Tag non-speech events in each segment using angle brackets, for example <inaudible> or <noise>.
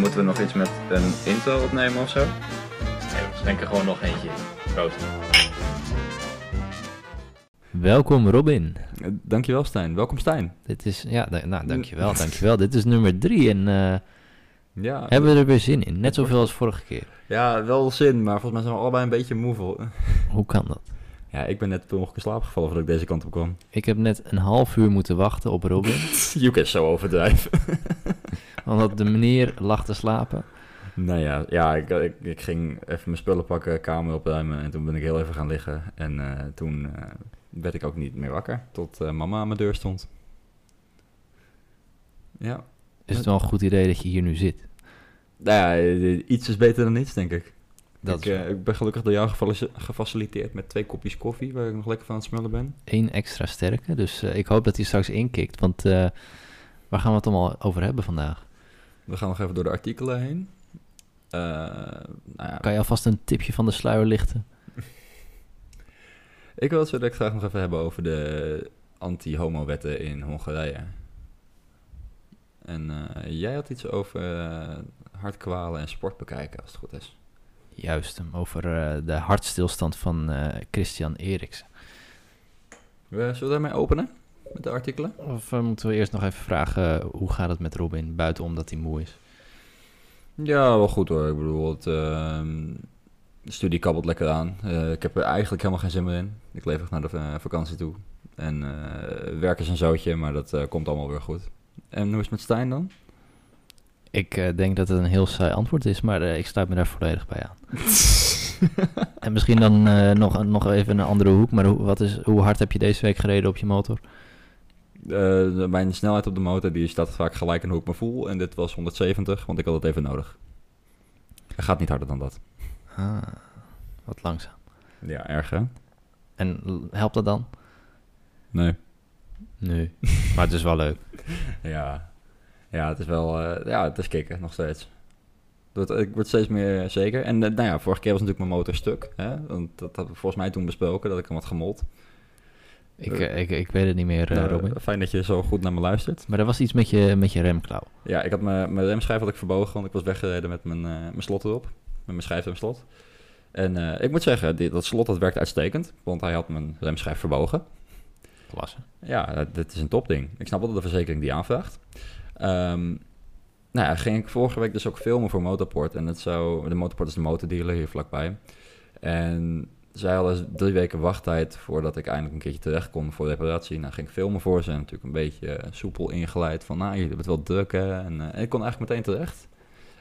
Moeten we nog iets met een intro opnemen of zo? Nee, we schenken gewoon nog eentje. Proost. Welkom Robin. Eh, Dankjewel Stijn. Welkom Stijn. Dit is, ja, da- nou, dankjewel, <laughs> dankjewel. Dit is nummer drie en eh, Ja, hebben we er weer zin in. Net zoveel als vorige keer. ja, wel zin, maar volgens mij zijn we allebei een beetje moe. Hoe kan dat? Ja, ik ben net per ongeluk in slaap gevallen voordat ik deze kant op kwam. <laughs> Ik heb net een half uur moeten wachten op Robin, <laughs> You can zo overdrijven. <laughs> omdat de meneer lag te slapen. nou ja, ja ik, ik, ik ging even mijn spullen pakken, kamer opruimen en toen ben ik heel even gaan liggen. En eh, toen eh, werd ik ook niet meer wakker, tot eh, mama aan mijn deur stond. Ja, Is het wel een goed idee dat je hier nu zit? nou ja, iets is beter dan niets, denk ik. Dat ik, eh, ik ben gelukkig door jou gefaciliteerd met twee kopjes koffie, waar ik nog lekker van aan het smullen ben. één extra sterke, dus eh, ik hoop dat hij straks inkikt. Want eh, waar gaan we het allemaal over hebben vandaag? We gaan nog even door de artikelen heen. Nou ja, Kan je alvast een tipje van de sluier lichten? <laughs> ik wil het zo direct graag nog even hebben over de anti-homo-wetten in Hongarije. En jij had iets over eh, hartkwalen en sport bekijken, als het goed is. Juist, over eh, de hartstilstand van eh, Christian Eriksen. We, zullen we daarmee openen? Met de artikelen? Of eh, moeten we eerst nog even vragen, hoe gaat het met Robin, buitenom dat hij moe is? Ja, wel goed hoor. Ik bedoel, het, ehm, de studie kabbelt lekker aan. Eh, ik heb er eigenlijk helemaal geen zin meer in. Ik leef echt naar de eh, vakantie toe. En eh werk is een zoutje, maar dat eh, komt allemaal weer goed. En hoe is het met Stijn dan? Ik eh, denk dat het een heel saai antwoord is, maar eh, ik sluit me daar volledig bij aan. <laughs> en misschien dan eh, nog, nog even een andere hoek, maar hoe, wat is, hoe hard heb je deze week gereden op je motor? Mijn snelheid op de motor die staat vaak gelijk aan hoe ik me voel. En dit was 170, want ik had het even nodig. Het gaat niet harder dan dat. Ah, wat langzaam. Ja, erg hè? En helpt dat dan? Nee. Nee. maar het is wel leuk. <laughs> Ja, ja het is wel... eh, ja, het is kicken, nog steeds. Dat, ik word steeds meer zeker. En eh, nou ja, vorige keer was natuurlijk mijn motor stuk. Hè? Want dat hadden we volgens mij toen besproken, dat ik hem had gemold. Ik, eh, ik, ik weet het niet meer, eh, Nou, Robin. Fijn dat je zo goed naar me luistert. Maar er was iets met je, met je remklauw. Ja, ik had mijn, mijn remschijf had ik verbogen, want ik was weggereden met mijn, eh, mijn slot erop. Met mijn schijfremslot. En eh, ik moet zeggen, dit, dat slot dat werkt uitstekend, want hij had mijn remschijf verbogen. Klasse. Ja, eh, dit is een topding. Ik snap wel dat de verzekering die aanvraagt. Ehm, nou ja, ging ik vorige week dus ook filmen voor Motorport. En het zou, de Motorport is de motordealer hier vlakbij. En zij hadden drie weken wachttijd voordat ik eindelijk een keertje terecht kon voor reparatie. Nou, ging ik filmen voor ze en natuurlijk een beetje eh, soepel ingeleid van, nou, jullie hebben het wel druk, eh, en ik kon eigenlijk meteen terecht.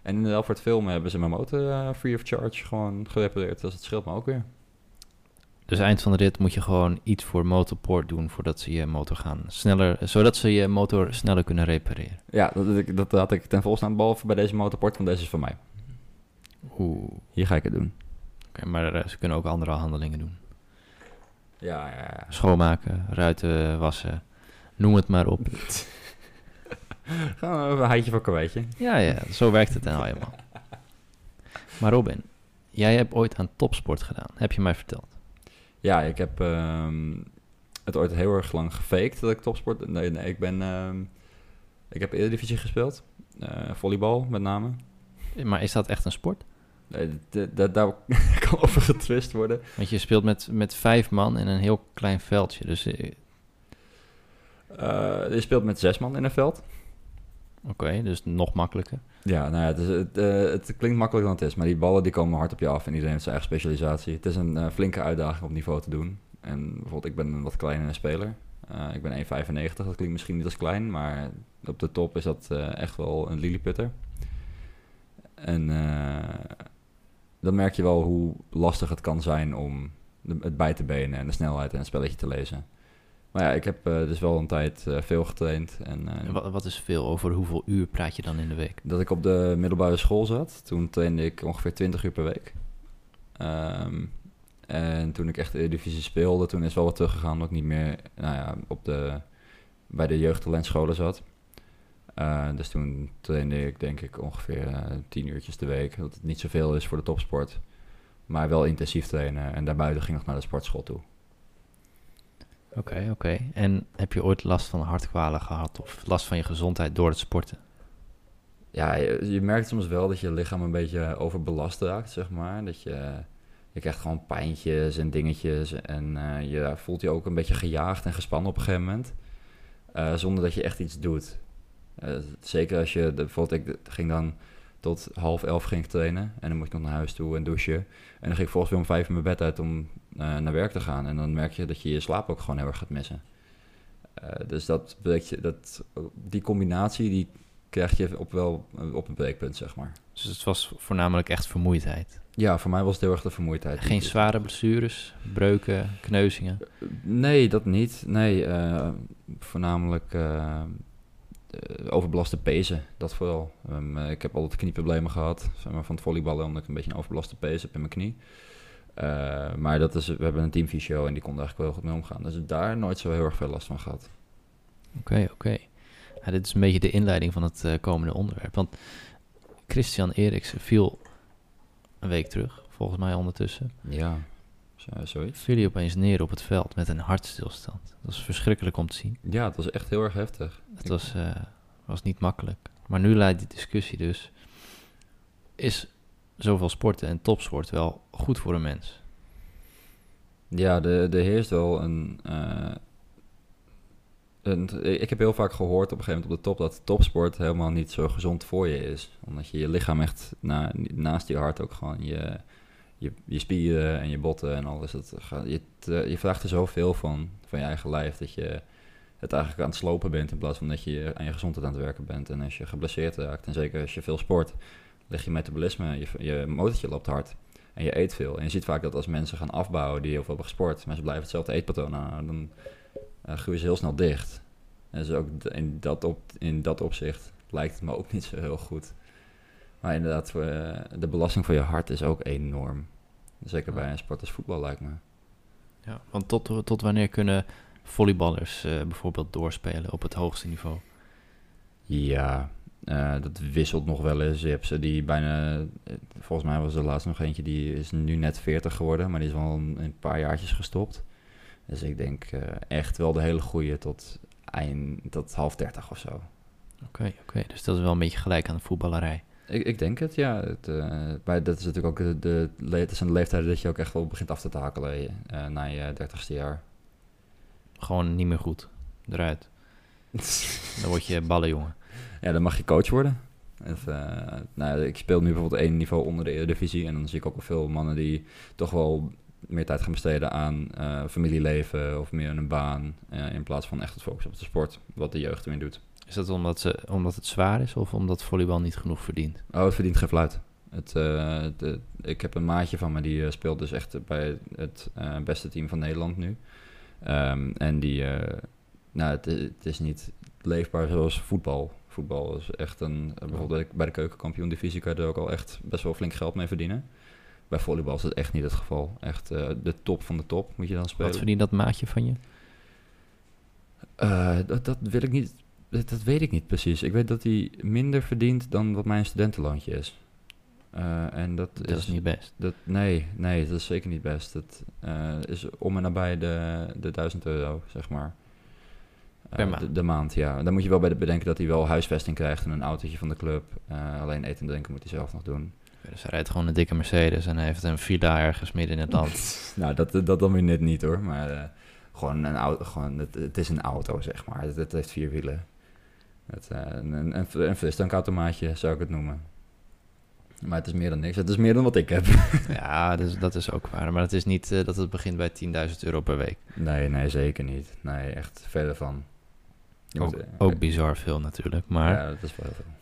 En inderdaad, voor het filmen hebben ze mijn motor eh, free of charge gewoon gerepareerd. Dus het scheelt me ook weer. Dus eind van de rit moet je gewoon iets voor motorport doen voordat ze je motor gaan sneller, zodat ze je motor sneller kunnen repareren. Ja, dat, dat, had ik ten volste aan, behalve bij deze Motorport, want deze is van mij. Oeh. Hier ga ik het doen. Oké, maar eh, ze kunnen ook andere handelingen doen. Ja, ja, ja. Schoonmaken, ruiten wassen, noem het maar op. <laughs> Gewoon even een heitje voor karweitje. Ja, ja, zo werkt het nou eenmaal. <laughs> Maar Robin, jij hebt ooit aan topsport gedaan, heb je mij verteld. Ja, ik heb ehm, het ooit heel erg lang gefaked dat ik topsport... Nee, nee, ik ben... ehm, ik heb Eredivisie gespeeld. eh, volleybal met name. Maar is dat echt een sport? Nee, daar <laughs> kan over getwist worden. Want je speelt met, met vijf man in een heel klein veldje. Dus eh, Eh, je speelt met zes man in een veld. Oké, dus nog makkelijker. Ja, nou ja, het, eh, het klinkt makkelijker dan het is. Maar die ballen die komen hard op je af en iedereen heeft zijn eigen specialisatie. Het is een eh, flinke uitdaging op niveau te doen. En bijvoorbeeld, ik ben een wat kleinere speler. Eh, ik ben 1,95, dat klinkt misschien niet als klein, maar op de top is dat echt wel een lilliputter. En dan merk je wel hoe lastig het kan zijn om de- het bij te benen en de snelheid en het spelletje te lezen. Maar ja, ik heb eh, dus wel een tijd eh, veel getraind. En, eh, En Wat, wat is veel? Over hoeveel uur praat je dan in de week? dat ik op de middelbare school zat. Toen trainde ik ongeveer 20 uur per week. Ehm, en toen ik echt de divisie speelde, toen is wel wat teruggegaan. Dat ik niet meer nou ja, op de, bij de jeugdtalentscholen zat. Dus toen trainde ik denk ik ongeveer eh 10 uurtjes de week. Dat het niet zoveel is voor de topsport. Maar wel intensief trainen. En daarbuiten ging ik nog naar de sportschool toe. Oké, oké. En heb je ooit last van hartkwalen gehad of last van je gezondheid door het sporten? ja, je, merkt soms wel dat je lichaam een beetje overbelast raakt, zeg maar. Dat je, je krijgt gewoon pijntjes en dingetjes. En eh, je voelt je ook een beetje gejaagd en gespannen op een gegeven moment. eh, zonder dat je echt iets doet. Eh, zeker als je, bijvoorbeeld ik ging dan tot half elf ging trainen. En dan moest ik nog naar huis toe en douchen. En dan ging ik volgens weer om vijf uur mijn bed uit om naar werk te gaan. En dan merk je dat je je slaap ook gewoon heel erg gaat missen. Eh, dus dat, weet je, dat, die combinatie die krijg je op wel eh, op een breekpunt, zeg maar. Dus het was voornamelijk echt vermoeidheid. Ja, voor mij was het heel erg de vermoeidheid. Geen zware blessures, breuken, kneuzingen. Nee, dat niet. Nee, eh, voornamelijk eh, eh, overbelaste pezen, dat vooral. Ehm, eh, ik heb altijd knieproblemen gehad, zeg maar, van het volleyballen, omdat ik een beetje een overbelaste pees heb in mijn knie. Eh, maar dat is, we hebben een teamfysio en die kon er eigenlijk wel heel goed mee omgaan. Dus daar nooit zo heel erg veel last van gehad. Oké, oké. Ja, dit is een beetje de inleiding van het eh, komende onderwerp. Want Christian Eriksen viel een week terug, volgens mij ondertussen. Ja, zo, zoiets. Viel hij opeens neer op het veld met een hartstilstand. Dat was verschrikkelijk om te zien. Ja, het was echt heel erg heftig. Het Ik- was, eh, was niet makkelijk. Maar nu leidt die discussie dus... Is zoveel sporten en topsport wel goed voor een mens? Ja, er er heerst wel een, eh, een... Ik heb heel vaak gehoord op een gegeven moment op de top... dat topsport helemaal niet zo gezond voor je is. Omdat je je lichaam echt na, naast je hart ook gewoon... Je, je, je spieren en je botten en alles. Dat je, te- je vraagt er zoveel van, van je eigen lijf... dat je het eigenlijk aan het slopen bent... in plaats van dat je aan je gezondheid aan het werken bent. En als je geblesseerd raakt, en zeker als je veel sport... lig je metabolisme, je, je motortje loopt hard... En je eet veel. En je ziet vaak dat als mensen gaan afbouwen die heel veel hebben gesport, maar ze blijven hetzelfde eetpatroon aan, dan eh, groeien ze heel snel dicht. En dus ook in dat, op, in dat opzicht lijkt het me ook <laughs> niet zo heel goed. Maar inderdaad, voor, eh, de belasting voor je hart is ook enorm. Zeker bij een sport als voetbal lijkt me. Ja, want tot, tot wanneer kunnen volleyballers eh, bijvoorbeeld doorspelen op het hoogste niveau? Ja, eh, dat wisselt nog wel eens. Je hebt ze die bijna, eh, volgens mij was er laatst nog eentje, die is nu net 40 geworden, maar die is wel een, een paar jaartjes gestopt. Dus ik denk eh, echt wel de hele goede tot eind, tot half 30 of zo. Oké, oké. Dus dat is wel een beetje gelijk aan de voetballerij. Ik, ik denk het, ja. Het, maar dat is natuurlijk ook de, de, le- het zijn de leeftijden dat je ook echt wel begint af te takelen na je 30ste jaar. Gewoon niet meer goed. Eruit. Dan word je ballenjongen. Ja, dan mag je coach worden. Eh, nou, ik speel nu bijvoorbeeld één niveau onder de Eredivisie. En dan zie ik ook wel veel mannen die toch wel meer tijd gaan besteden aan eh, familieleven of meer een baan. eh, in plaats van echt het focus op de sport, wat de jeugd ermee doet. Is dat omdat, ze, omdat het zwaar is of omdat volleybal niet genoeg verdient? Oh, het verdient geen fluit. Het, de, ik heb een maatje van me die speelt dus echt bij het beste team van Nederland nu. Ehm, en die, nou, het, het is niet leefbaar zoals voetbal. Voetbal is echt een, eh, bijvoorbeeld bij de keukenkampioen divisie kan je er ook al echt best wel flink geld mee verdienen. Bij volleybal is dat echt niet het geval. Echt eh, de top van de top moet je dan spelen. Wat verdient dat maatje van je? Eh, dat, dat wil ik niet. Dat, dat weet ik niet precies. Ik weet dat hij minder verdient dan wat mijn studentenloontje is. En dat, Dat is niet best. Dat, nee, nee, dat is zeker niet best. Eh, is om en nabij de, de 1000 euro, zeg maar. Eh, Per maand. De, de maand, ja. Dan moet je wel bij de bedenken dat hij wel huisvesting krijgt en een autootje van de club. Eh, alleen eten en drinken moet hij zelf nog doen. Dus hij rijdt gewoon een dikke Mercedes en heeft een villa ergens midden in het land. <laughs> Nou, dat, dat dan weer net niet hoor. Maar eh, gewoon een auto, gewoon, het, het is een auto, zeg maar. Het, het heeft vier wielen. Het, eh, een, een, een, frisdrankautomaatje zou ik het noemen. Maar het is meer dan niks. Het is meer dan wat ik heb. <laughs> ja, dus, dat is ook waar. Maar het is niet eh, dat het begint bij 10.000 euro per week. nee, nee, zeker niet. Nee, echt verder van. Ook, eh, ook bizar veel natuurlijk. Maar, Ja, dat is wel heel veel.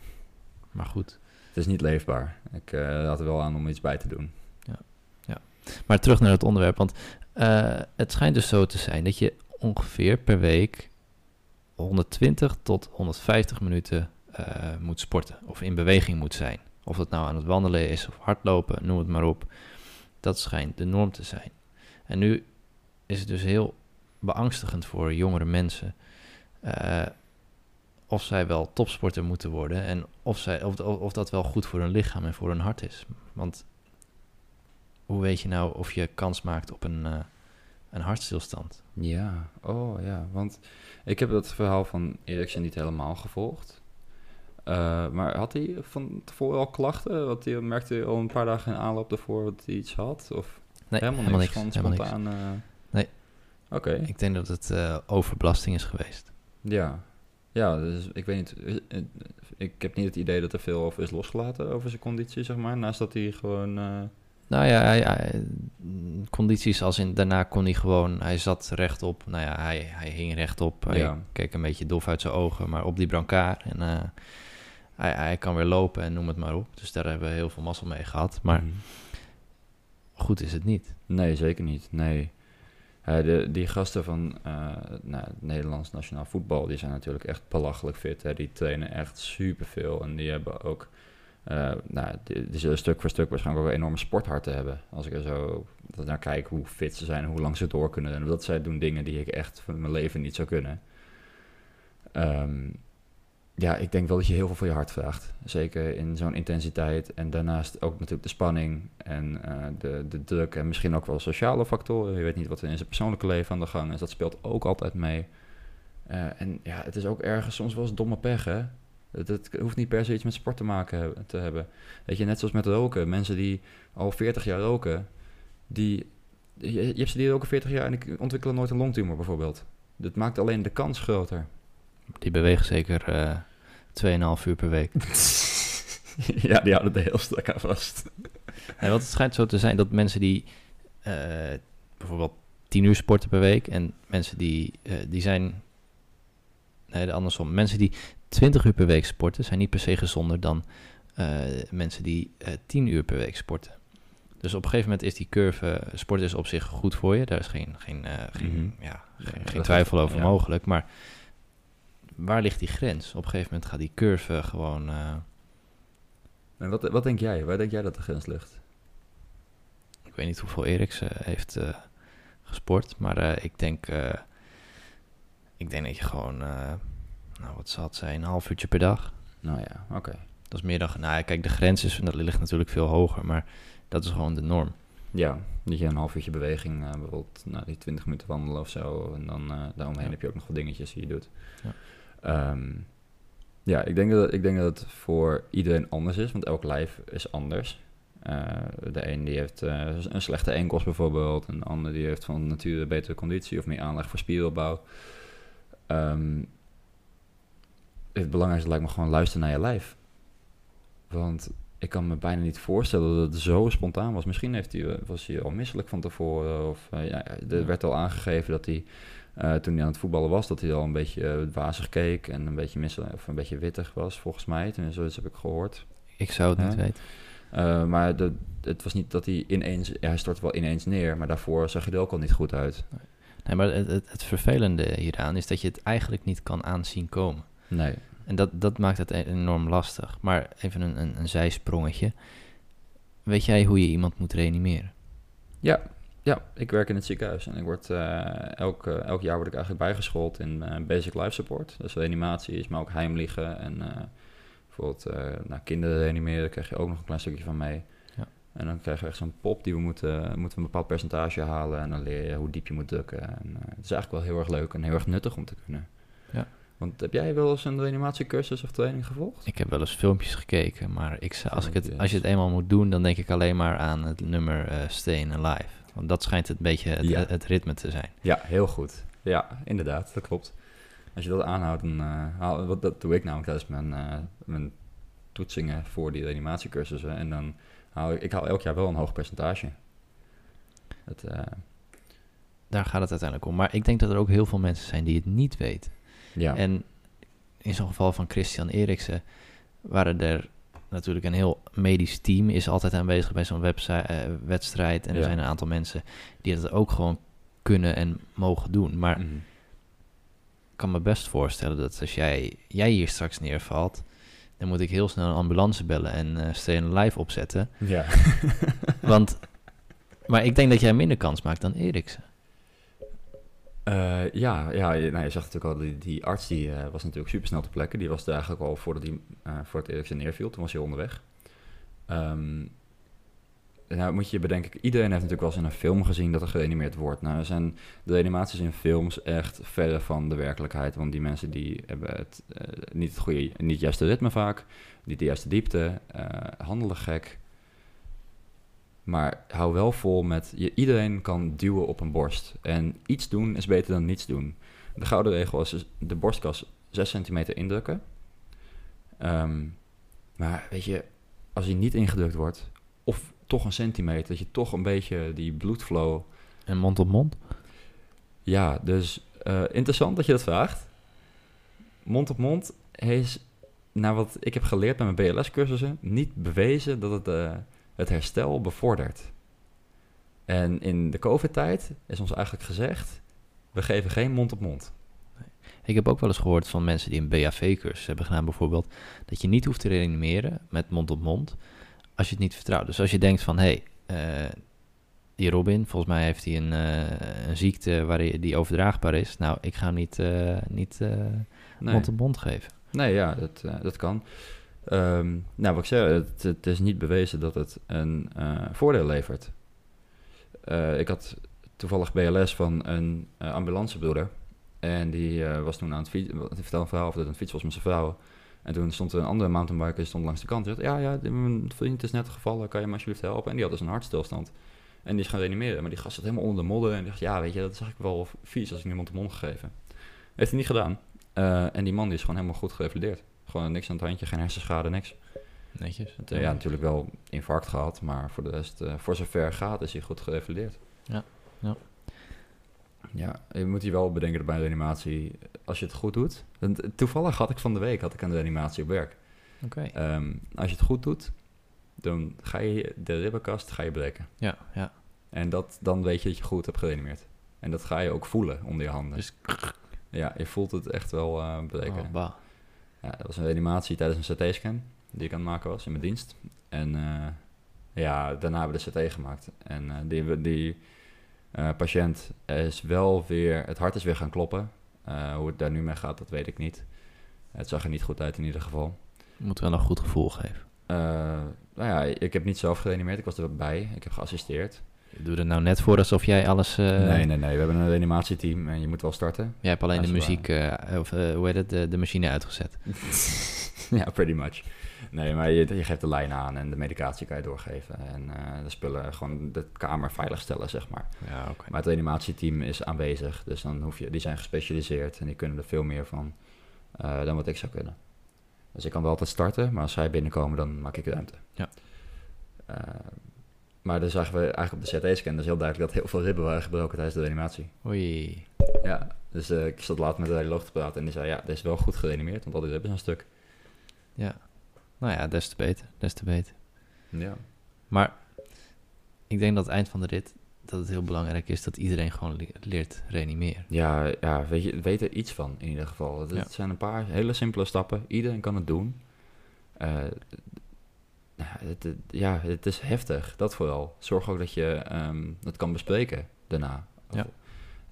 maar goed. Het is niet leefbaar. Ik eh, had er wel aan om iets bij te doen. Maar terug naar het onderwerp. Want eh, het schijnt dus zo te zijn dat je ongeveer per week 120 tot 150 minuten moet sporten. Of in beweging moet zijn. Of het nou aan het wandelen is of hardlopen, noem het maar op. Dat schijnt de norm te zijn. En nu is het dus heel beangstigend voor jongere mensen. Eh, of zij wel topsporter moeten worden. En of, zij, of, of dat wel goed voor hun lichaam en voor hun hart is. Want hoe weet je nou of je kans maakt op een, eh, een hartstilstand? Ja, oh ja. Want ik heb dat verhaal van Eriksen niet helemaal gevolgd. Eh, maar had hij van tevoren al klachten? Wat hij, merkte hij al een paar dagen in aanloop ervoor dat hij iets had? Of Nee, helemaal, niks, van helemaal niks. spontaan? eh? Nee. Oké, Ik denk dat het overbelasting is geweest. Ja. Ja, dus ik weet niet. eh, eh, Ik heb niet het idee dat er veel over is losgelaten over zijn conditie, zeg maar. Naast dat hij gewoon... eh, Nou ja, hij, hij- condities als in daarna kon hij gewoon, hij zat rechtop. Nou ja, hij, hij hing rechtop. Hij Ja. keek een beetje dof uit zijn ogen, maar op die brancard. En hij, hij kan weer lopen en noem het maar op. Dus daar hebben we heel veel mazzel mee gehad. Maar mhm. goed is het niet. Nee, zeker niet. Nee. De, die gasten van eh, nou, het Nederlands Nationaal Voetbal, die zijn natuurlijk echt belachelijk fit. Hè. Die trainen echt superveel. En die hebben ook, eh, nou, die, die zullen stuk voor stuk waarschijnlijk ook een enorme sportharten hebben. Als ik er zo naar kijk hoe fit ze zijn hoe lang ze door kunnen. En dat zij doen dingen die ik echt van mijn leven niet zou kunnen. Ehm, ja, ik denk wel dat je heel veel voor je hart vraagt. Zeker in zo'n intensiteit. En daarnaast ook natuurlijk de spanning en eh, de, de druk. En misschien ook wel sociale factoren. Je weet niet wat er in zijn persoonlijke leven aan de gang is. Dat speelt ook altijd mee. Eh, en ja, het is ook ergens soms wel eens domme pech, hè? Het hoeft niet per se iets met sport te maken te hebben. Weet je, net zoals met roken. Mensen die al 40 jaar roken, die, je, je hebt ze die roken 40 jaar en die ontwikkelen nooit een longtumor bijvoorbeeld. Dat maakt alleen de kans groter. Die bewegen zeker eh 2,5 uur per week. <laughs> ja, die houden er heel strak aan vast. <laughs> Nee, want het schijnt zo te zijn dat mensen die eh, bijvoorbeeld 10 uur sporten per week en mensen die, eh, die zijn, nee, andersom, mensen die 20 uur per week sporten zijn niet per se gezonder dan eh, mensen die eh 10 uur per week sporten. Dus op een gegeven moment is die curve, eh, sport is op zich goed voor je, daar is geen, geen, eh, geen, Mhm. ja, Ja, geen, geen twijfel over ja. mogelijk, maar waar ligt die grens? Op een gegeven moment gaat die curve gewoon... eh, En wat, wat denk jij? Waar denk jij dat de grens ligt? Ik weet niet hoeveel Eriksen heeft eh, gesport, maar eh, ik denk, ik denk dat je gewoon, nou wat zal het zijn, een half uurtje per dag. Nou ja, oké. Dat is meer dan, nou ja, kijk, de grens is, dat ligt natuurlijk veel hoger, maar dat is gewoon de norm. Ja, dat je een half uurtje beweging, bijvoorbeeld nou, die 20 minuten wandelen of zo. En dan eh daaromheen Ja. heb je ook nog wat dingetjes die je doet. Ja. Ehm, ja, ik denk, dat, ik denk dat het voor iedereen anders is, want elk lijf is anders. Eh, de een die heeft eh, een slechte enkels bijvoorbeeld, en de ander die heeft van nature betere conditie of meer aanleg voor spieropbouw. Ehm, het belangrijkste lijkt me gewoon luisteren naar je lijf. Want ik kan me bijna niet voorstellen dat het zo spontaan was. Misschien heeft hij, was hij al misselijk van tevoren. Of eh, ja, er werd al aangegeven dat hij, eh, toen hij aan het voetballen was, dat hij al een beetje eh, wazig keek en een beetje misselijk of een beetje wittig was, volgens mij. Tenminste, zoiets heb ik gehoord. Ik zou het niet weten. Eh, maar de, het was niet dat hij ineens, ja, hij stortte wel ineens neer, maar daarvoor zag hij er ook al niet goed uit. Nee, maar het, het, het vervelende hieraan is dat je het eigenlijk niet kan aanzien komen. Nee. En dat, dat maakt het e- enorm lastig. Maar even een, een, een zijsprongetje. Weet jij hoe je iemand moet reanimeren? Ja, ja, ik werk in het ziekenhuis en ik word, eh, elk, eh, elk jaar word ik eigenlijk bijgeschoold in eh, basic life support. Dus reanimatie is, maar ook heimliggen en bijvoorbeeld naar kinderen reanimeren krijg je ook nog een klein stukje van mee. Ja. En dan krijg je echt zo'n pop die we moeten, moeten een bepaald percentage halen en dan leer je hoe diep je moet drukken. En, het is eigenlijk wel heel erg leuk en heel erg nuttig om te kunnen. Ja. Want heb jij wel eens een reanimatiecursus of training gevolgd? Ik heb wel eens filmpjes gekeken, maar ik, als, ik het, als je het eenmaal moet doen, dan denk ik alleen maar aan het nummer Stay Alive. Want dat schijnt het beetje het, Ja. het ritme te zijn. Ja, heel goed. Ja, inderdaad, dat klopt. Als je dat aanhoudt, dan eh, wat, dat doe ik namelijk tijdens mijn, eh, mijn toetsingen voor die reanimatiecursussen. En dan haal ik, ik haal elk jaar wel een hoog percentage. Het, eh, Daar gaat het uiteindelijk om. Maar ik denk dat er ook heel veel mensen zijn die het niet weten. ja, En in zo'n geval van Christian Eriksen waren er natuurlijk een heel medisch team is altijd aanwezig bij zo'n eh, wedstrijd. En er Ja. zijn een aantal mensen die dat ook gewoon kunnen en mogen doen. Maar Mhm. ik kan me best voorstellen dat als jij, jij hier straks neervalt, dan moet ik heel snel een ambulance bellen en eh Stay Alive opzetten. ja. <laughs> Want, maar ik denk dat jij minder kans maakt dan Eriksen. Eh, ja, ja nou, je zag natuurlijk al, die, die arts die eh, was natuurlijk super snel ter plekke. Die was er eigenlijk al voordat hij uh, voor het neerviel. Toen was hij onderweg. Ehm, nou moet je bedenken, iedereen heeft natuurlijk wel eens in een film gezien dat er geanimeerd wordt. Nou zijn de animaties in films echt verre van de werkelijkheid. Want die mensen die hebben het, niet het goede, niet het juiste ritme vaak, niet de juiste diepte, handelen gek. Maar hou wel vol met, je, iedereen kan duwen op een borst. En iets doen is beter dan niets doen. De gouden regel is dus de borstkas 6 centimeter indrukken. Ehm, maar weet je, als hij niet ingedrukt wordt, of toch een centimeter, dat je toch een beetje die bloedflow... En mond op mond? Ja, dus eh, interessant dat je dat vraagt. Mond op mond is, naar wat ik heb geleerd met mijn BLS-cursussen, niet bewezen dat het eh, het herstel bevordert. En in de COVID-tijd is ons eigenlijk gezegd, we geven geen mond op mond. Ik heb ook wel eens gehoord van mensen die een BAV-cursus hebben gedaan bijvoorbeeld, dat je niet hoeft te reanimeren met mond op mond als je het niet vertrouwt. Dus als je denkt van, hé, hey, uh, die Robin, volgens mij heeft hij een, uh, een ziekte waar hij, die overdraagbaar is. Nou, ik ga hem niet, uh, niet Nee. mond op mond geven. Nee, ja, dat, eh, dat kan. Ehm, nou, wat ik zeg, het, is niet bewezen dat het een eh, voordeel levert. Eh, ik had toevallig BLS van een uh, ambulancebroeder. En die was toen aan het fietsen. Die vertelde een verhaal of dat een fiets was met zijn vrouw. En toen stond een andere mountainbiker stond langs de kant. Zei, ja, ja, mijn vriend is net gevallen. Kan je hem alsjeblieft helpen? En die had dus een hartstilstand. En die is gaan reanimeren. Maar die gast zat helemaal onder de modder. En die dacht, ja, weet je, dat is eigenlijk wel vies als ik iemand de mond gegeven. Heeft hij niet gedaan. En die man die is gewoon helemaal goed gerevalideerd. Gewoon niks aan het handje, geen hersenschade, niks. Netjes. Het, uh, ja, natuurlijk wel infarct gehad, maar voor de rest, uh, voor zover gaat, is hij goed gerevalideerd. Ja, ja. Ja, je moet hier wel bedenken dat bij een reanimatie, als je het goed doet. Toevallig had ik van de week had ik een reanimatie op werk. Oké. Okay. Um, als je het goed doet, dan ga je de ribbenkast ga je breken. Ja, ja. En dat, dan weet je dat je goed hebt gereanimeerd. En dat ga je ook voelen onder je handen. Dus ja, je voelt het echt wel uh, breken. Oh, bah. Ja, dat was een reanimatie tijdens een CT-scan die ik aan het maken was in mijn dienst. En uh, ja, daarna hebben we de CT gemaakt. En uh, die, die uh, patiënt is wel weer, het hart is weer gaan kloppen. hoe het daar nu mee gaat, dat weet ik niet. Het zag er niet goed uit in ieder geval. Moet wel een goed gevoel geven. nou ja, ik heb niet zelf gereanimeerd, ik was erbij. Ik heb geassisteerd. Doe er nou net voor alsof jij alles... Uh... Nee, nee, nee. We hebben een reanimatieteam en je moet wel starten. Jij hebt alleen de muziek, uh, of uh, hoe heet het, de, de machine uitgezet. <laughs> ja, pretty much. Nee, maar je, je, geeft de lijn aan en de medicatie kan je doorgeven. En de spullen, gewoon de kamer veiligstellen, zeg maar. Ja, okay. Maar het reanimatieteam is aanwezig, dus dan hoef je, die zijn gespecialiseerd en die kunnen er veel meer van dan wat ik zou kunnen. Dus ik kan wel altijd starten, maar als zij binnenkomen, dan maak ik ruimte. Ja. Maar dan zagen we eigenlijk op de CT-scan dus heel duidelijk dat heel veel ribben waren gebroken tijdens de reanimatie. Oei. Ja, dus uh, ik zat laat met de radioloog te praten en die zei, ja, dit is wel goed gereanimeerd, want al die ribben zijn stuk. Ja, nou ja, des te beter, des te beter. Ja. Maar ik denk dat het eind van de rit, dat het heel belangrijk is dat iedereen gewoon le leert reanimeren. Ja, ja weet, je, weet er iets van in ieder geval. Het ja. zijn een paar hele simpele stappen, iedereen kan het doen. Uh, het, het, ja, het is heftig, dat vooral. Zorg ook dat je um, het kan bespreken daarna. Ja.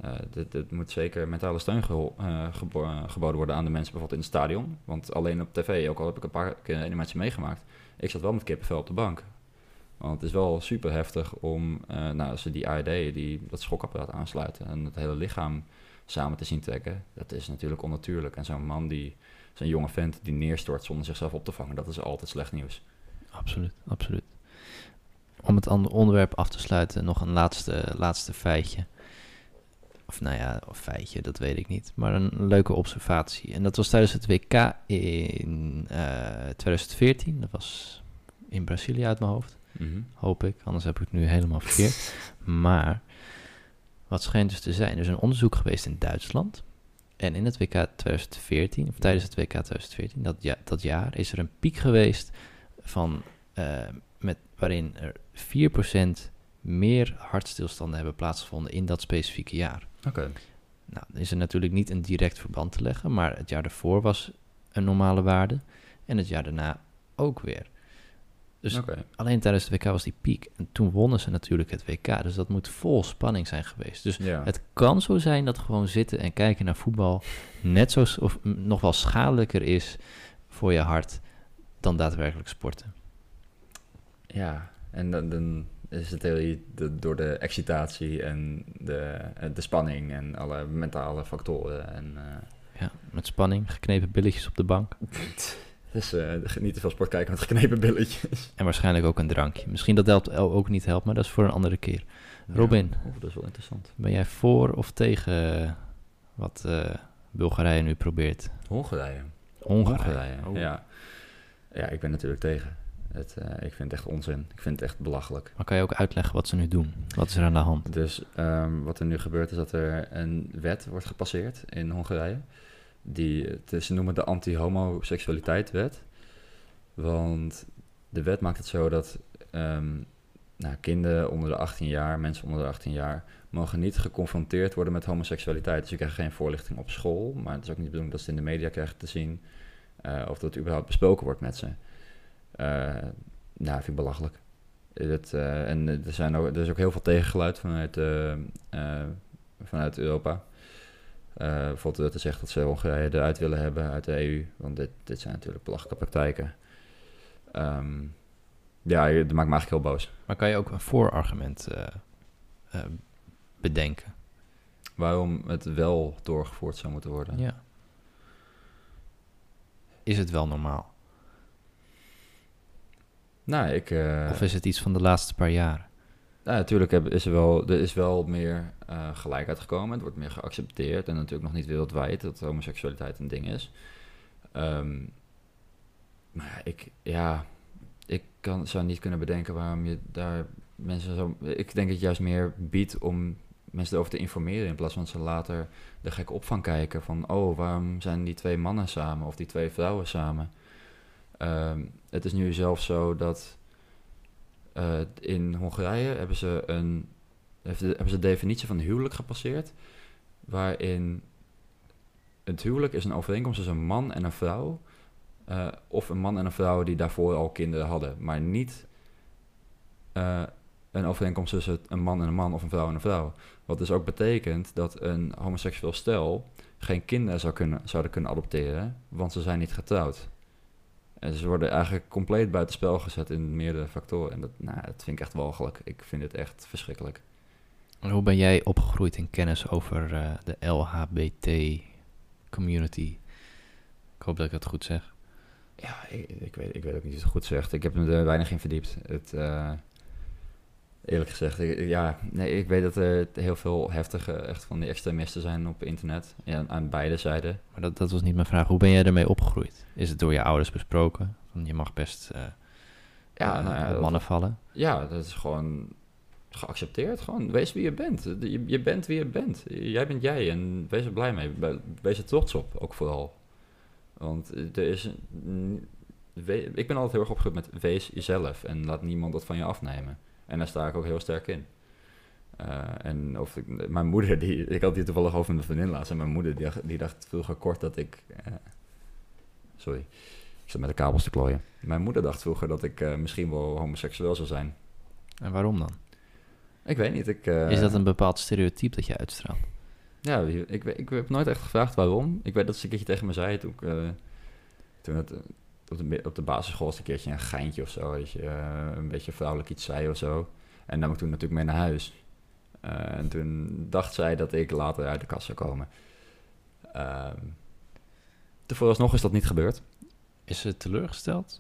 Uh, dit, dit, moet zeker mentale steun ge uh, gebo geboden worden aan de mensen bijvoorbeeld in het stadion. Want alleen op tv, ook al heb ik een paar keer animatie meegemaakt, ik zat wel met kippenvel op de bank. Want het is wel super heftig om, nou, als ze die AED, die, dat schokapparaat aansluiten en het hele lichaam samen te zien trekken, dat is natuurlijk onnatuurlijk. En zo'n man, die, zo'n jonge vent die neerstort zonder zichzelf op te vangen, dat is altijd slecht nieuws. Absoluut, absoluut. Om het onderwerp af te sluiten, nog een laatste, laatste feitje. Of nou ja, of feitje, dat weet ik niet. Maar een leuke observatie. En dat was tijdens het WK in uh, 2014. Dat was in Brazilië uit mijn hoofd. Mm -hmm. Hoop ik, anders heb ik het nu helemaal verkeerd. <laughs> maar wat schijnt dus te zijn, er is een onderzoek geweest in Duitsland. En in het WK 2014, of tijdens het WK 2014, dat, ja, dat jaar, is er een piek geweest van, uh, met, waarin er 4% meer hartstilstanden hebben plaatsgevonden in dat specifieke jaar. Oké. Okay. Nou, dan is er natuurlijk niet een direct verband te leggen, maar het jaar daarvoor was een normale waarde en het jaar daarna ook weer. Dus okay. alleen tijdens het WK was die piek. En toen wonnen ze natuurlijk het WK. Dus dat moet vol spanning zijn geweest. Dus ja. het kan zo zijn dat gewoon zitten en kijken naar voetbal net zo of nog wel schadelijker is voor je hart dan daadwerkelijk sporten. Ja, en dan, dan is de theorie de, door de excitatie en de, eh, de spanning en alle mentale factoren. En, eh, Ja, met spanning, geknepen billetjes op de bank. <laughs> dus eh, niet te veel sport kijken met geknepen billetjes. En waarschijnlijk ook een drankje. Misschien dat helpt, ook niet helpt, maar dat is voor een andere keer. Robin. Ja, oh, dat is wel interessant. Ben jij voor of tegen wat Bulgarije nu probeert? Hongarije. Hongarije. Hongarije, Oh. ja. Ja, ik ben natuurlijk tegen. Het, eh, ik vind het echt onzin. Ik vind het echt belachelijk. Maar kan je ook uitleggen wat ze nu doen? Wat is er aan de hand? Dus ehm, wat er nu gebeurt is dat er een wet wordt gepasseerd in Hongarije. Die, het ze noemen de anti-homoseksualiteit-wet. Want de wet maakt het zo dat ehm, nou, kinderen onder de 18 jaar, mensen onder de 18 jaar, mogen niet geconfronteerd worden met homoseksualiteit. Dus je krijgt geen voorlichting op school, maar het is ook niet de bedoeling dat ze het in de media krijgen te zien of dat überhaupt besproken wordt met ze. Eh nou, vind ik belachelijk. Het, eh, en er, zijn ook, er is ook heel veel tegengeluid vanuit, eh, eh, vanuit Europa. Eh bijvoorbeeld dat er zegt dat ze Hongarije eruit willen hebben uit de EU. Want dit, dit zijn natuurlijk belachelijke praktijken. Ehm, ja, dat maakt me eigenlijk heel boos. Maar kan je ook een voorargument eh, eh, bedenken? Waarom het wel doorgevoerd zou moeten worden. Ja. Is het wel normaal? Nou, ik... eh, Of is het iets van de laatste paar jaren? Ja, natuurlijk heb, is er, wel, er is wel meer eh, gelijkheid gekomen. Het wordt meer geaccepteerd. En natuurlijk nog niet wereldwijd dat homoseksualiteit een ding is. Ehm, maar ja, ik, ja, ik kan, zou niet kunnen bedenken waarom je daar mensen zo... Ik denk dat het juist meer biedt om mensen erover te informeren... in plaats van ze later de gek op van kijken van... oh, waarom zijn die twee mannen samen of die twee vrouwen samen? Ehm, het is nu zelfs zo dat... Eh, in Hongarije hebben ze een hebben ze de definitie van huwelijk gepasseerd, waarin het huwelijk is een overeenkomst tussen een man en een vrouw, eh, of een man en een vrouw die daarvoor al kinderen hadden, maar niet eh, een overeenkomst tussen een man en een man of een vrouw en een vrouw. Wat dus ook betekent dat een homoseksueel stel geen kinderen zou kunnen, zouden kunnen adopteren, want ze zijn niet getrouwd. En ze worden eigenlijk compleet buitenspel gezet in meerdere factoren. En dat, nou, dat vind ik echt walgelijk. Ik vind het echt verschrikkelijk. En Hoe ben jij opgegroeid in kennis over eh, de LHBT-community? Ik hoop dat ik het goed zeg. Ja, ik, ik, weet, ik weet ook niet of het goed zegt. Ik heb me er weinig in verdiept. Het, eh, eerlijk gezegd, ik- ja, nee, ik weet dat er heel veel heftige, echt van die extremisten zijn op internet. Ja, aan beide zijden. Maar dat, dat was niet mijn vraag. Hoe ben jij ermee opgegroeid? Is het door je ouders besproken? Van, je mag best eh, Ja, eh, nou ja, op dat- mannen vallen. Ja, dat is gewoon geaccepteerd. Gewoon, wees wie je bent. Je, je bent wie je bent. Jij bent jij en wees er blij mee. Wees er trots op, ook vooral. Want er is... we- ik ben altijd heel erg opgegroeid met wees jezelf en laat niemand dat van je afnemen. En daar sta ik ook heel sterk in. Eh, en of ik, mijn moeder, die, ik had hier toevallig over met een vriendin laatst. En mijn moeder, die, dacht- die dacht vroeger kort dat ik... eh, sorry, ik zat met de kabels te klooien. Mijn moeder dacht vroeger dat ik eh, misschien wel homoseksueel zou zijn. En waarom dan? Ik weet niet. Ik, Is dat een bepaald stereotype dat je uitstraalt? Ja, ik, ik heb nooit echt gevraagd waarom. Ik weet dat ze een keertje tegen me zei toen, ik, toen het op de, op de basisschool was een keertje een geintje of zo. Dat je eh, een beetje vrouwelijk iets zei of zo. En nam ik toen natuurlijk mee naar huis. Eh, en toen dacht zij dat ik later uit de kast zou komen. Ehm toen vooralsnog is dat niet gebeurd. Is ze teleurgesteld?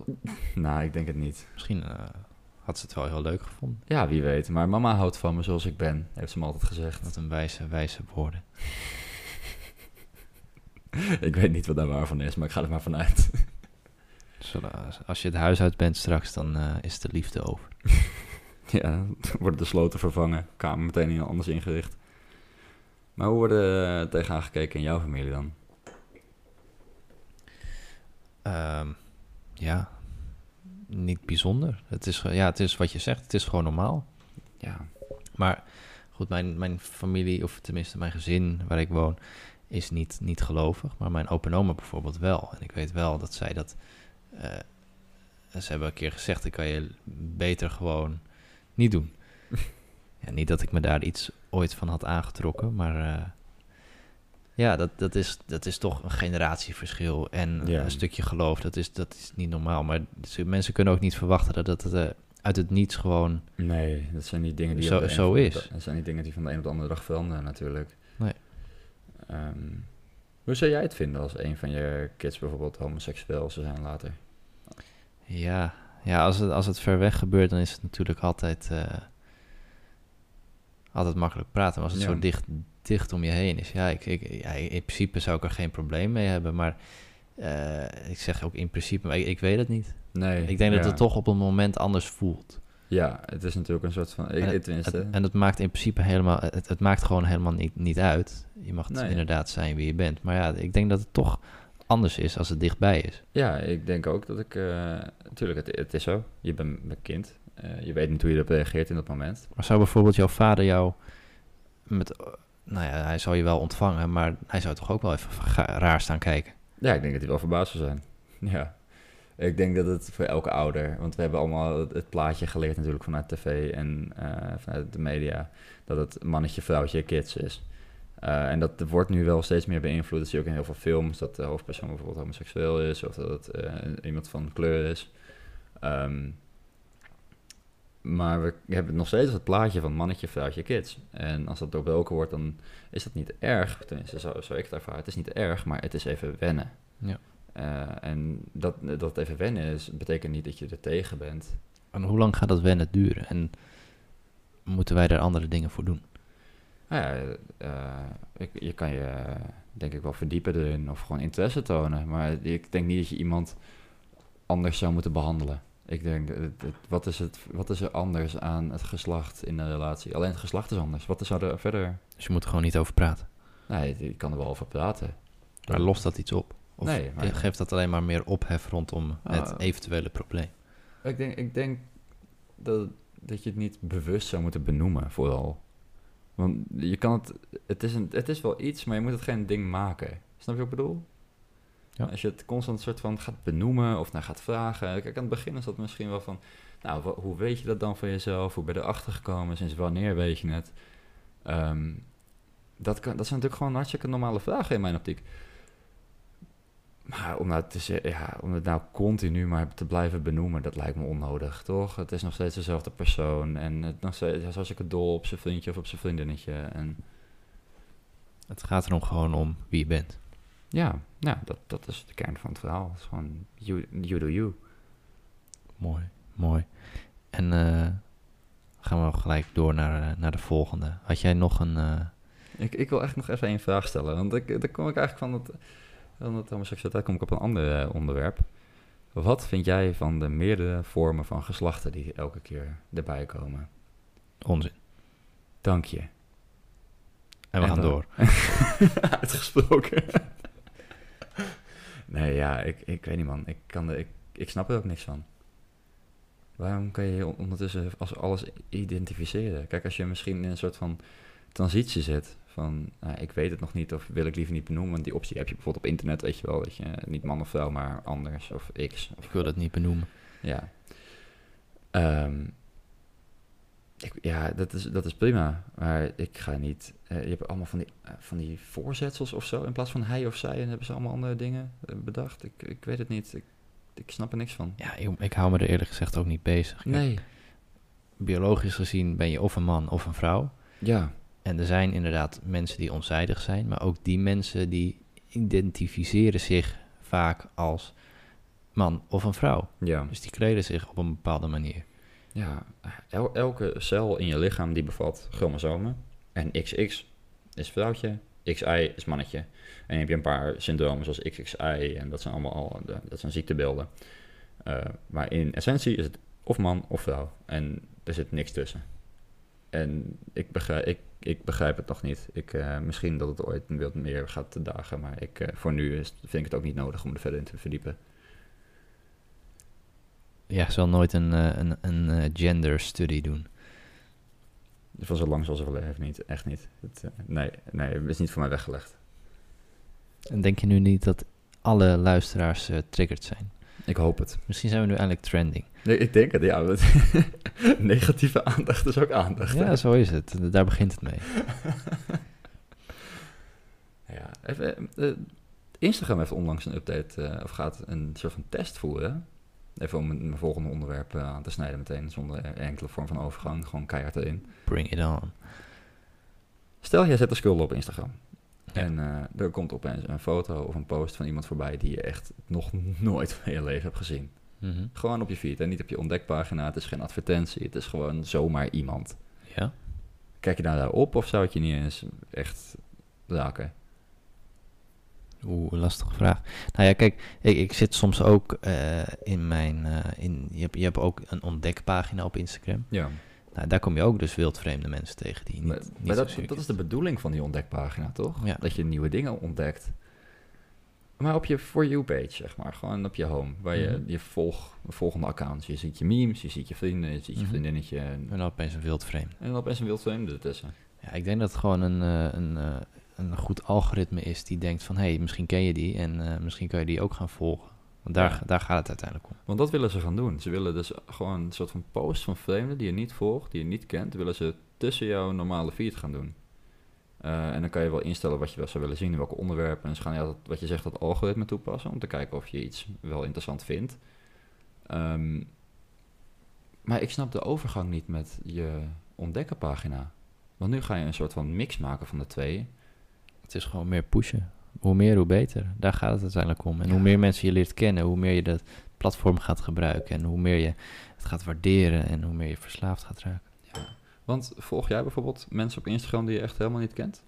nou, ik denk het niet. Misschien eh, had ze het wel heel leuk gevonden. Ja, wie weet. Maar mama houdt van me zoals ik ben, heeft ze me altijd gezegd. Wat een wijze, wijze woorden. <laughs> ik weet niet wat daar waar van is, maar ik ga er maar vanuit. Als- je het huis uit bent straks, dan eh, is de liefde over. <laughs> Ja, worden de sloten vervangen, kamer meteen in- anders ingericht. Maar hoe wordt er eh, tegenaan gekeken in jouw familie dan? Ehm, ja, niet bijzonder. Het is, ja, het is wat je zegt, het is gewoon normaal. Ja, Maar goed, mijn, mijn familie, of tenminste mijn gezin waar ik woon, is niet, niet gelovig. Maar mijn opa en oma bijvoorbeeld wel. En ik weet wel dat zij dat... eh, ze hebben een keer gezegd, dat kan je beter gewoon niet doen. <laughs> ja, niet dat ik me daar iets ooit van had aangetrokken, maar... eh, ja, dat, dat, is, dat is toch een generatieverschil en Ja. een stukje geloof. Dat is, dat is niet normaal. Maar mensen kunnen ook niet verwachten dat het eh, uit het niets gewoon... Nee, dat zijn niet dingen die... Zo- de is. da- Dat zijn niet dingen die van de een op de andere dag veranderen natuurlijk. Nee. Ehm, hoe zou jij het vinden als een van je kids bijvoorbeeld homoseksueel zou zijn later? Ja, ja als, het, als het ver weg gebeurt, dan is het natuurlijk altijd, eh, altijd makkelijk praten. Maar als het Ja. zo dicht, dicht om je heen is, ja, ik, ik, ja, in principe zou ik er geen probleem mee hebben. Maar eh, ik zeg ook in principe, maar ik, ik weet het niet. Nee. Ik denk dat het toch op een moment anders voelt. Ja, het is natuurlijk een soort van... Ik, En. Het- en het maakt in principe helemaal, het, het maakt gewoon helemaal niet, niet uit. Je mag Nee. inderdaad zijn wie je bent. Maar ja, ik denk dat het toch anders is als het dichtbij is. Ja, ik denk ook dat ik... eh natuurlijk, het, het is zo. Je bent een kind. Eh, je weet niet hoe je erop reageert in dat moment. Maar zou bijvoorbeeld jouw vader jou met, eh, nou ja, hij zou je wel ontvangen, maar hij zou toch ook wel even raar staan kijken. Ja, ik denk dat hij wel verbaasd zou zijn. <laughs> Ja. Ik denk dat het voor elke ouder, want we hebben allemaal het, plaatje geleerd natuurlijk vanuit tv en vanuit de media, dat het mannetje, vrouwtje, kids is. Eh, en dat wordt nu wel steeds meer beïnvloed. Dat zie je ook in heel veel films, dat de hoofdpersoon bijvoorbeeld homoseksueel is of dat het eh, iemand van kleur is. Ehm, maar we hebben nog steeds het plaatje van mannetje, vrouwtje, kids. En als dat doorbroken wordt, dan is dat niet erg. Tenminste, zo, zo ik het ervaar. Het is niet erg, maar het is even wennen. Ja. Eh, en dat, dat het even wennen is, betekent niet dat je er tegen bent. En hoe lang gaat dat wennen duren? En moeten wij daar andere dingen voor doen? Nou ja, eh, ik, je kan je eh, denk ik wel verdiepen erin of gewoon interesse tonen. Maar ik denk niet dat je iemand anders zou moeten behandelen. Ik denk, het- wat, is het, wat is er anders aan het geslacht in een relatie? Alleen het geslacht is anders. Wat is er verder? Dus je moet er gewoon niet over praten. Nee, je kan er wel over praten. Maar lost dat iets op? Of Nee, maar- geeft dat alleen maar meer ophef rondom het Ah. eventuele probleem? Ik denk, ik denk dat, dat je het niet bewust zou moeten benoemen, vooral. Want je kan het, het is, een, het is wel iets, maar je moet het geen ding maken. Snap je wat ik bedoel? Ja. Als je het constant soort van gaat benoemen of naar gaat vragen. Kijk, aan het begin is dat misschien wel van, nou, hoe weet je dat dan van jezelf? Hoe ben je erachter gekomen? Sinds wanneer weet je het? Ehm, dat, kan, dat zijn natuurlijk gewoon hartstikke normale vragen in mijn optiek. Maar om, nou te ja, om het nou continu maar te blijven benoemen, dat lijkt me onnodig, toch? Het is nog steeds dezelfde persoon en het nog steeds, hij is hartstikke dol op zijn vriendje of op zijn vriendinnetje. En Het gaat erom gewoon om wie je bent. ja, ja dat, dat is de kern van het verhaal. Het is gewoon you, you do you. Mooi, mooi. En eh, gaan we gelijk door naar, eh, naar de volgende. Had jij nog een... eh, Ik, ik wil echt nog even één vraag stellen, want ik, daar kom ik eigenlijk van het, van het homoseksualiteit kom ik op een ander eh, onderwerp. Wat vind jij van de meerdere vormen van geslachten die elke keer erbij komen? onzin? Dank je. En we En gaan dan- door. <laughs> Uitgesproken. <laughs> nee, ja, ik, ik weet niet, man. Ik, kan er, ik, ik snap er ook niks van. Waarom kan je ondertussen als alles identificeren? Kijk, als je misschien in een soort van transitie zit. Van, nou, ik weet het nog niet of wil ik liever niet benoemen. Want die optie heb je bijvoorbeeld op internet, weet je wel. Dat je niet man of vrouw, maar anders of x. Of, Ik wil dat niet benoemen. ja. Ehm, ik, ja, dat is, dat is prima. Maar ik ga niet. eh, je hebt allemaal van die, eh, van die voorzetsels of zo. In plaats van hij of zij. En hebben ze allemaal andere dingen eh, bedacht. Ik, ik weet het niet. Ik, ik snap er niks van. Ja, ik, ik hou me er eerlijk gezegd ook niet bezig. Kijk, Nee. Biologisch gezien ben je of een man of een vrouw. Ja. En er zijn inderdaad mensen die onzijdig zijn, maar ook die mensen die identificeren zich vaak als man of een vrouw. Ja. Dus die kleden zich op een bepaalde manier. Ja. El- elke cel in je lichaam die bevat chromosomen. En XX is vrouwtje. XI is mannetje. En dan heb je een paar syndromen zoals XXI. En dat zijn allemaal al, dat zijn ziektebeelden. Eh, maar in essentie is het of man of vrouw. En er zit niks tussen. En ik begrijp, ik, ik begrijp het nog niet. Ik, eh, misschien dat het ooit een beeld meer gaat dagen. Maar ik, eh, voor nu is, vind ik het ook niet nodig om er verder in te verdiepen. Ja, ik zal nooit een, eh, een, een gender study doen. Van zo lang zoals we leven niet. Echt niet. Het, nee, nee, het is niet voor mij weggelegd. En denk je nu niet dat alle luisteraars triggered zijn? Ik hoop het. Misschien zijn we nu eindelijk trending. Nee, ik denk het, ja. <laughs> negatieve aandacht is ook aandacht. hè? Ja, zo is het. Daar begint het mee. <laughs> Ja, even, eh, Instagram heeft onlangs een update, eh, of gaat een soort van test voeren. Even om mijn volgende onderwerp eh, aan te snijden meteen, zonder enkele vorm van overgang, gewoon keihard erin. Bring it on. Stel, jij zet een schulden op Instagram. Ja. En er komt opeens een foto of een post van iemand voorbij die je echt nog nooit <laughs> in je leven hebt gezien. Mhm. Gewoon op je feed en niet op je ontdekpagina. Het is geen advertentie, het is gewoon zomaar iemand. Ja. Kijk je daar op of zou het je niet eens echt raken? Oeh, lastige vraag. Nou ja, kijk, ik, ik zit soms ook eh, in mijn... eh, in, je, hebt, je hebt ook een ontdekpagina op Instagram. Ja, Nou, daar kom je ook dus wildvreemde mensen tegen die niet, maar, niet maar zo dat, dat is de bedoeling van die ontdekpagina, toch? Ja. Dat je nieuwe dingen ontdekt. Maar op je For You page, zeg maar. Gewoon op je home. Waar je, Mhm. je volg, volgende accounts. Je ziet je memes, je ziet je vrienden, je ziet je Mhm. vriendinnetje. En, dan opeens een wildvreemde. en dan opeens een wildvreemde ertussen. Ja, ik denk dat het gewoon een, eh, een, eh, een goed algoritme is die denkt van... hé, hey, misschien ken je die en eh, misschien kan je die ook gaan volgen. Want daar, Ja. daar gaat het uiteindelijk om. Want dat willen ze gaan doen. Ze willen dus gewoon een soort van post van vreemden die je niet volgt, die je niet kent, willen ze tussen jouw normale feed gaan doen. Eh, en dan kan je wel instellen wat je wel zou willen zien, welke onderwerpen. En ze gaan ja, dat, wat je zegt, dat algoritme toepassen om te kijken of je iets wel interessant vindt. Ehm, maar ik snap de overgang niet met je ontdekkenpagina. Want nu ga je een soort van mix maken van de twee. Het is gewoon meer pushen. Hoe meer, hoe beter. Daar gaat het uiteindelijk om. En hoe meer mensen je leert kennen, hoe meer je dat platform gaat gebruiken. En hoe meer je het gaat waarderen en hoe meer je verslaafd gaat raken. Want volg jij bijvoorbeeld mensen op Instagram die je echt helemaal niet kent?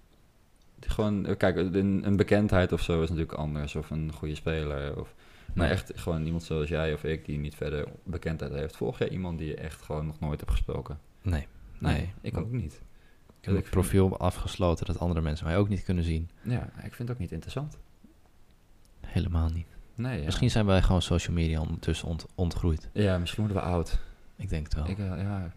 Die gewoon, eh, kijk, een, een bekendheid of zo is natuurlijk anders. Of een goede speler. Of, maar echt gewoon iemand zoals jij of ik die niet verder bekendheid heeft. Volg jij iemand die je echt gewoon nog nooit hebt gesproken? Nee. Nee. ik ook niet. Ik heb het profiel afgesloten dat andere mensen mij ook niet kunnen zien. Ja, ik vind het ook niet interessant. Helemaal niet. Nee, ja. Misschien zijn wij gewoon social media ondertussen ont- ontgroeid. Ja, misschien worden we oud. Ik denk het wel. Ik, eh, ja,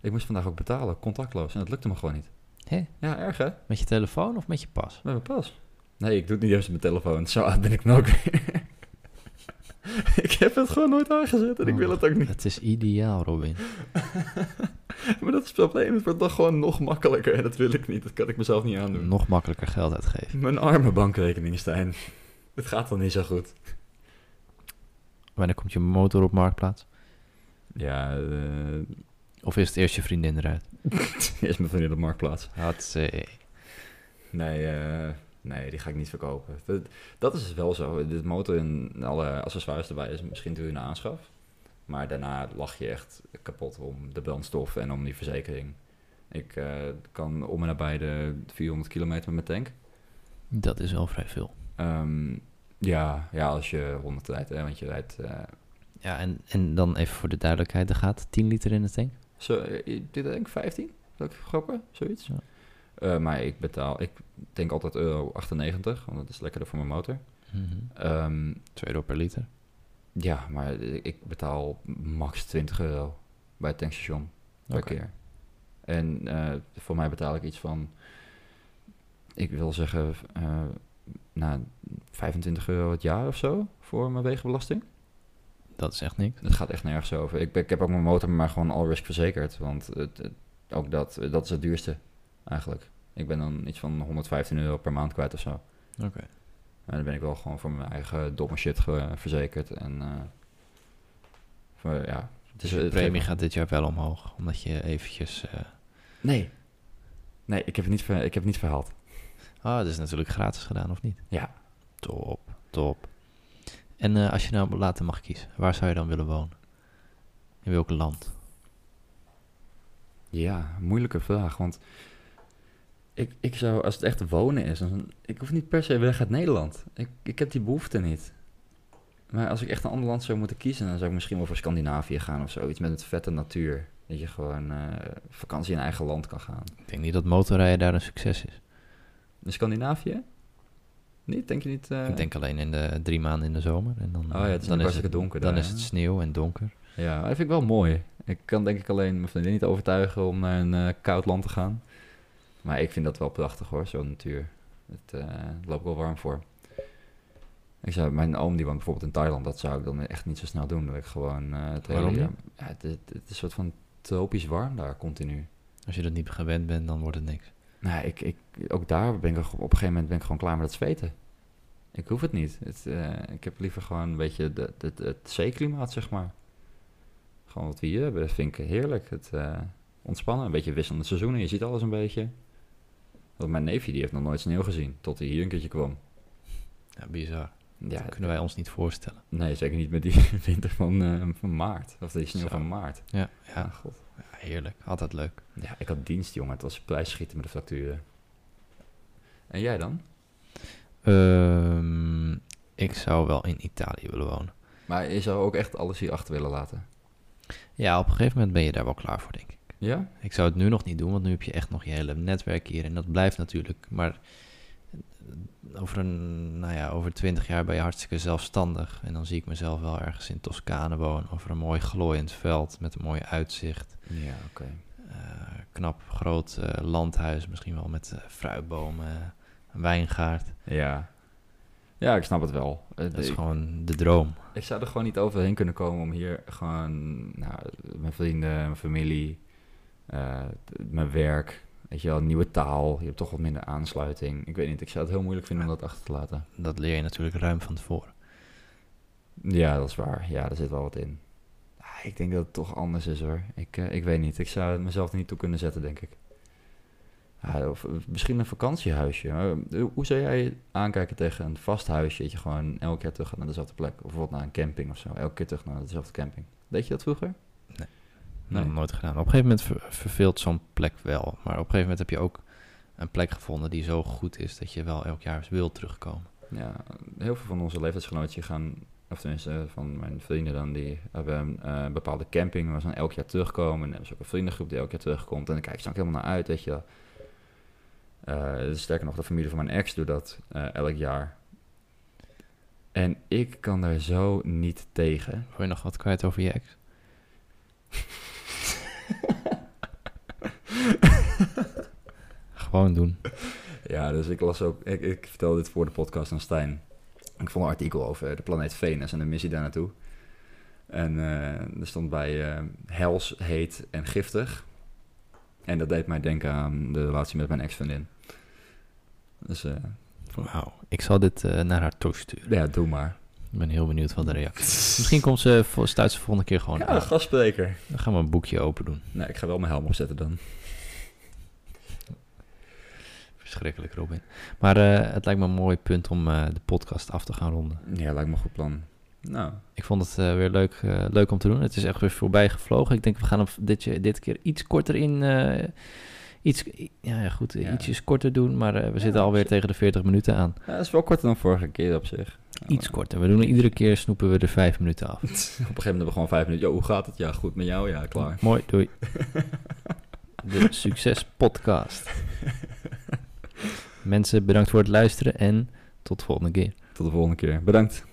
ik moest vandaag ook betalen, contactloos. En dat lukte me gewoon niet. Hè? Ja, erg hè? Met je telefoon of met je pas? Met mijn pas. Nee, ik doe het niet eens met mijn telefoon. Zo oud ben ik weer. <laughs> ik heb het gewoon nooit aangezet en ik wil het ook niet. Het is ideaal, Robin. <laughs> Maar dat is het probleem. Het wordt dan gewoon nog makkelijker. En dat wil ik niet. Dat kan ik mezelf niet aandoen. Nog makkelijker geld uitgeven. Mijn arme bankrekening, Stijn. Het gaat dan niet zo goed. Wanneer komt je motor op marktplaats? Ja, eh Of is het eerst je vriendin eruit? <laughs> eerst mijn vriendin op Marktplaats. Had Nee, eh, nee, die ga ik niet verkopen. Dat, dat is wel zo. De motor en alle accessoires erbij is misschien duur in aanschaf. Maar daarna lach je echt kapot om de brandstof en om die verzekering. Ik eh, kan om en nabij de 400 kilometer met mijn tank. Dat is wel vrij veel. Ehm, ja, ja, als je 100 rijdt, hè, want je rijdt... eh, Ja, en, en dan even voor de duidelijkheid. Er gaat 10 liter in de tank. Zo, eh, dit denk ik 15, zou ik gokken, zoiets. Ja. Eh, maar ik betaal, ik denk altijd euro 98, want dat is lekkerder voor mijn motor. Mhm. Ehm, 2 euro per liter. Ja, maar ik betaal max 20 euro bij het tankstation per keer. En eh, voor mij betaal ik iets van, ik wil zeggen, eh nou, 25 euro het jaar of zo voor mijn wegenbelasting. Dat is echt niks. Het gaat echt nergens over. Ik, ik heb ook mijn motor maar gewoon all risk verzekerd, want het, het- ook dat, dat is het duurste eigenlijk. Ik ben dan iets van 115 euro per maand kwijt of zo. Oké. En dan ben ik wel gewoon voor mijn eigen domme shit verzekerd. En eh, voor, ja, Dus de premie gaat dit jaar wel omhoog. Omdat je eventjes... eh Nee. Nee, ik heb het niet, ver, ik heb het niet verhaald. Ah, dat is natuurlijk gratis gedaan, of niet? Ja. Top, top. En eh, als je nou later mag kiezen, waar zou je dan willen wonen? In welk land? Ja, moeilijke vraag. Want ik, ik zou, als het echt wonen is, dan, ik hoef niet per se weg uit Nederland. Ik, ik heb die behoefte niet. Maar als ik echt een ander land zou moeten kiezen, dan zou ik misschien wel voor Scandinavië gaan of zoiets met een vette natuur. Dat je gewoon eh, vakantie in eigen land kan gaan. Ik denk niet dat motorrijden daar een succes is. In Scandinavië? Niet? Denk je niet? eh? Ik denk alleen in de drie maanden in de zomer. En dan, Oh ja, het is dan nu is hartstikke donker Dan daar, is het sneeuw en donker. Ja, dat vind ik wel mooi. Ik kan denk ik alleen mijn vriendin niet overtuigen om naar een eh, koud land te gaan. Maar ik vind dat wel prachtig hoor, zo'n natuur. Het eh, daar loop ik wel warm voor. Ik zou, mijn oom die woont bijvoorbeeld in Thailand, dat zou ik dan echt niet zo snel doen. Dat ik gewoon eh, het hele Waarom jaar- Ja, het, het, het is een soort van tropisch warm daar continu. Als je dat niet gewend bent, dan wordt het niks. Nou, ik, ik, ook daar ben ik op een gegeven moment ben ik gewoon klaar met het zweten. Ik hoef het niet. Het, eh, ik heb liever gewoon een beetje de, de, het zeeklimaat, zeg maar. Gewoon wat we hier hebben, vind ik heerlijk. Het eh, ontspannen, een beetje wisselende seizoenen. Je ziet alles een beetje. Want mijn neefje die heeft nog nooit sneeuw gezien, tot hij hier een keertje kwam. Ja, bizar. Ja, Dat kunnen wij ons niet voorstellen. Nee, zeker niet met die <laughs> winter van, eh, van maart. Of die sneeuw Zo. van maart. Ja, Ja, ja, god. ja, heerlijk. Altijd leuk. Ja, ik had dienst, jongen. Het was prijsschieten met de facturen. En jij dan? Ehm, ik zou wel in Italië willen wonen. Maar je zou ook echt alles hier achter willen laten. Ja, op een gegeven moment ben je daar wel klaar voor, denk ik. Ja? Ik zou het nu nog niet doen, want nu heb je echt nog je hele netwerk hier. En dat blijft natuurlijk. Maar eh, over een, nou ja, over twintig jaar ben je hartstikke zelfstandig. En dan zie ik mezelf wel ergens in Toscane wonen. Over een mooi glooiend veld met een mooi uitzicht. Ja, oké. Eh, knap groot eh, landhuis, misschien wel met eh, fruitbomen, wijngaard. Ja. Ja, ik snap het wel. Eh, Dat is ik, gewoon de droom. ik zou er gewoon niet overheen kunnen komen om hier gewoon... Nou, mijn vrienden, mijn familie, eh, mijn werk... Weet je wel, nieuwe taal. Je hebt toch wat minder aansluiting. Ik weet niet, ik zou het heel moeilijk vinden om dat achter te laten. Dat leer je natuurlijk ruim van tevoren. Ja, dat is waar. Ja, daar zit wel wat in. Ah, ik denk dat het toch anders is hoor. Ik, eh, ik weet niet. Ik zou het mezelf er niet toe kunnen zetten, denk ik. Ja, of, eh, misschien een vakantiehuisje. Eh, hoe zou jij aankijken tegen een vast huisje? Dat je gewoon elk jaar terug gaat naar dezelfde plek. Of bijvoorbeeld naar een camping of zo. Elke keer terug naar dezelfde camping. Deed je dat vroeger? Nee. Nee. Nog nooit gedaan. Op een gegeven moment ver- verveelt zo'n plek wel. Maar op een gegeven moment heb je ook een plek gevonden die zo goed is dat je wel elk jaar wil terugkomen. Ja, heel veel van onze leeftijdsgenootjes gaan... Of tenminste, eh, van mijn vrienden dan, die hebben een bepaalde camping waar ze dan elk jaar terugkomen. En dan hebben ze ook een vriendengroep die elk jaar terugkomt. En dan kijk je dan ook helemaal naar uit, weet je wel. Eh, sterker nog, de familie van mijn ex doet dat eh, elk jaar. En ik kan daar zo niet tegen. Wil je nog wat kwijt over je ex? <laughs> Gewoon doen. Ja, dus ik las ook... Ik, ik vertelde dit voor de podcast aan Stijn. Ik vond een artikel over de planeet Venus en de missie daar naartoe. En eh, er stond bij eh, hels, heet en giftig. En dat deed mij denken aan de relatie met mijn ex-vriendin. Dus eh, Wauw. Ik zal dit eh, naar haar toesturen. ja, doe maar. Ik ben heel benieuwd wat de reactie is. <laughs> Misschien komt ze, stuit ze volgende keer gewoon Ja, aan. gastspreker. Dan gaan we een boekje open doen. Nee, ik ga wel mijn helm opzetten dan. Verschrikkelijk, Robin. Maar eh, het lijkt me een mooi punt om de podcast af te gaan ronden. Ja, lijkt me een goed plan. Nou, Ik vond het eh, weer leuk, eh, leuk om te doen. Het is echt weer voorbij gevlogen. Ik denk we gaan hem dit, dit keer iets korter in. eh, iets, ja, ja, goed, Ja. ietsjes korter doen. Maar we Ja, zitten alweer tegen de 40 minuten aan. ja, dat is wel korter dan vorige keer op zich. Iets korter. We doen iedere keer snoepen we er vijf minuten af. <laughs> Op een gegeven moment hebben we gewoon vijf minuten. Hoe gaat het? Ja, goed met jou? Ja, klaar. <laughs> Mooi, doei. <laughs> De Succes Podcast. Mensen, bedankt voor het luisteren en tot de volgende keer. Tot de volgende keer. Bedankt.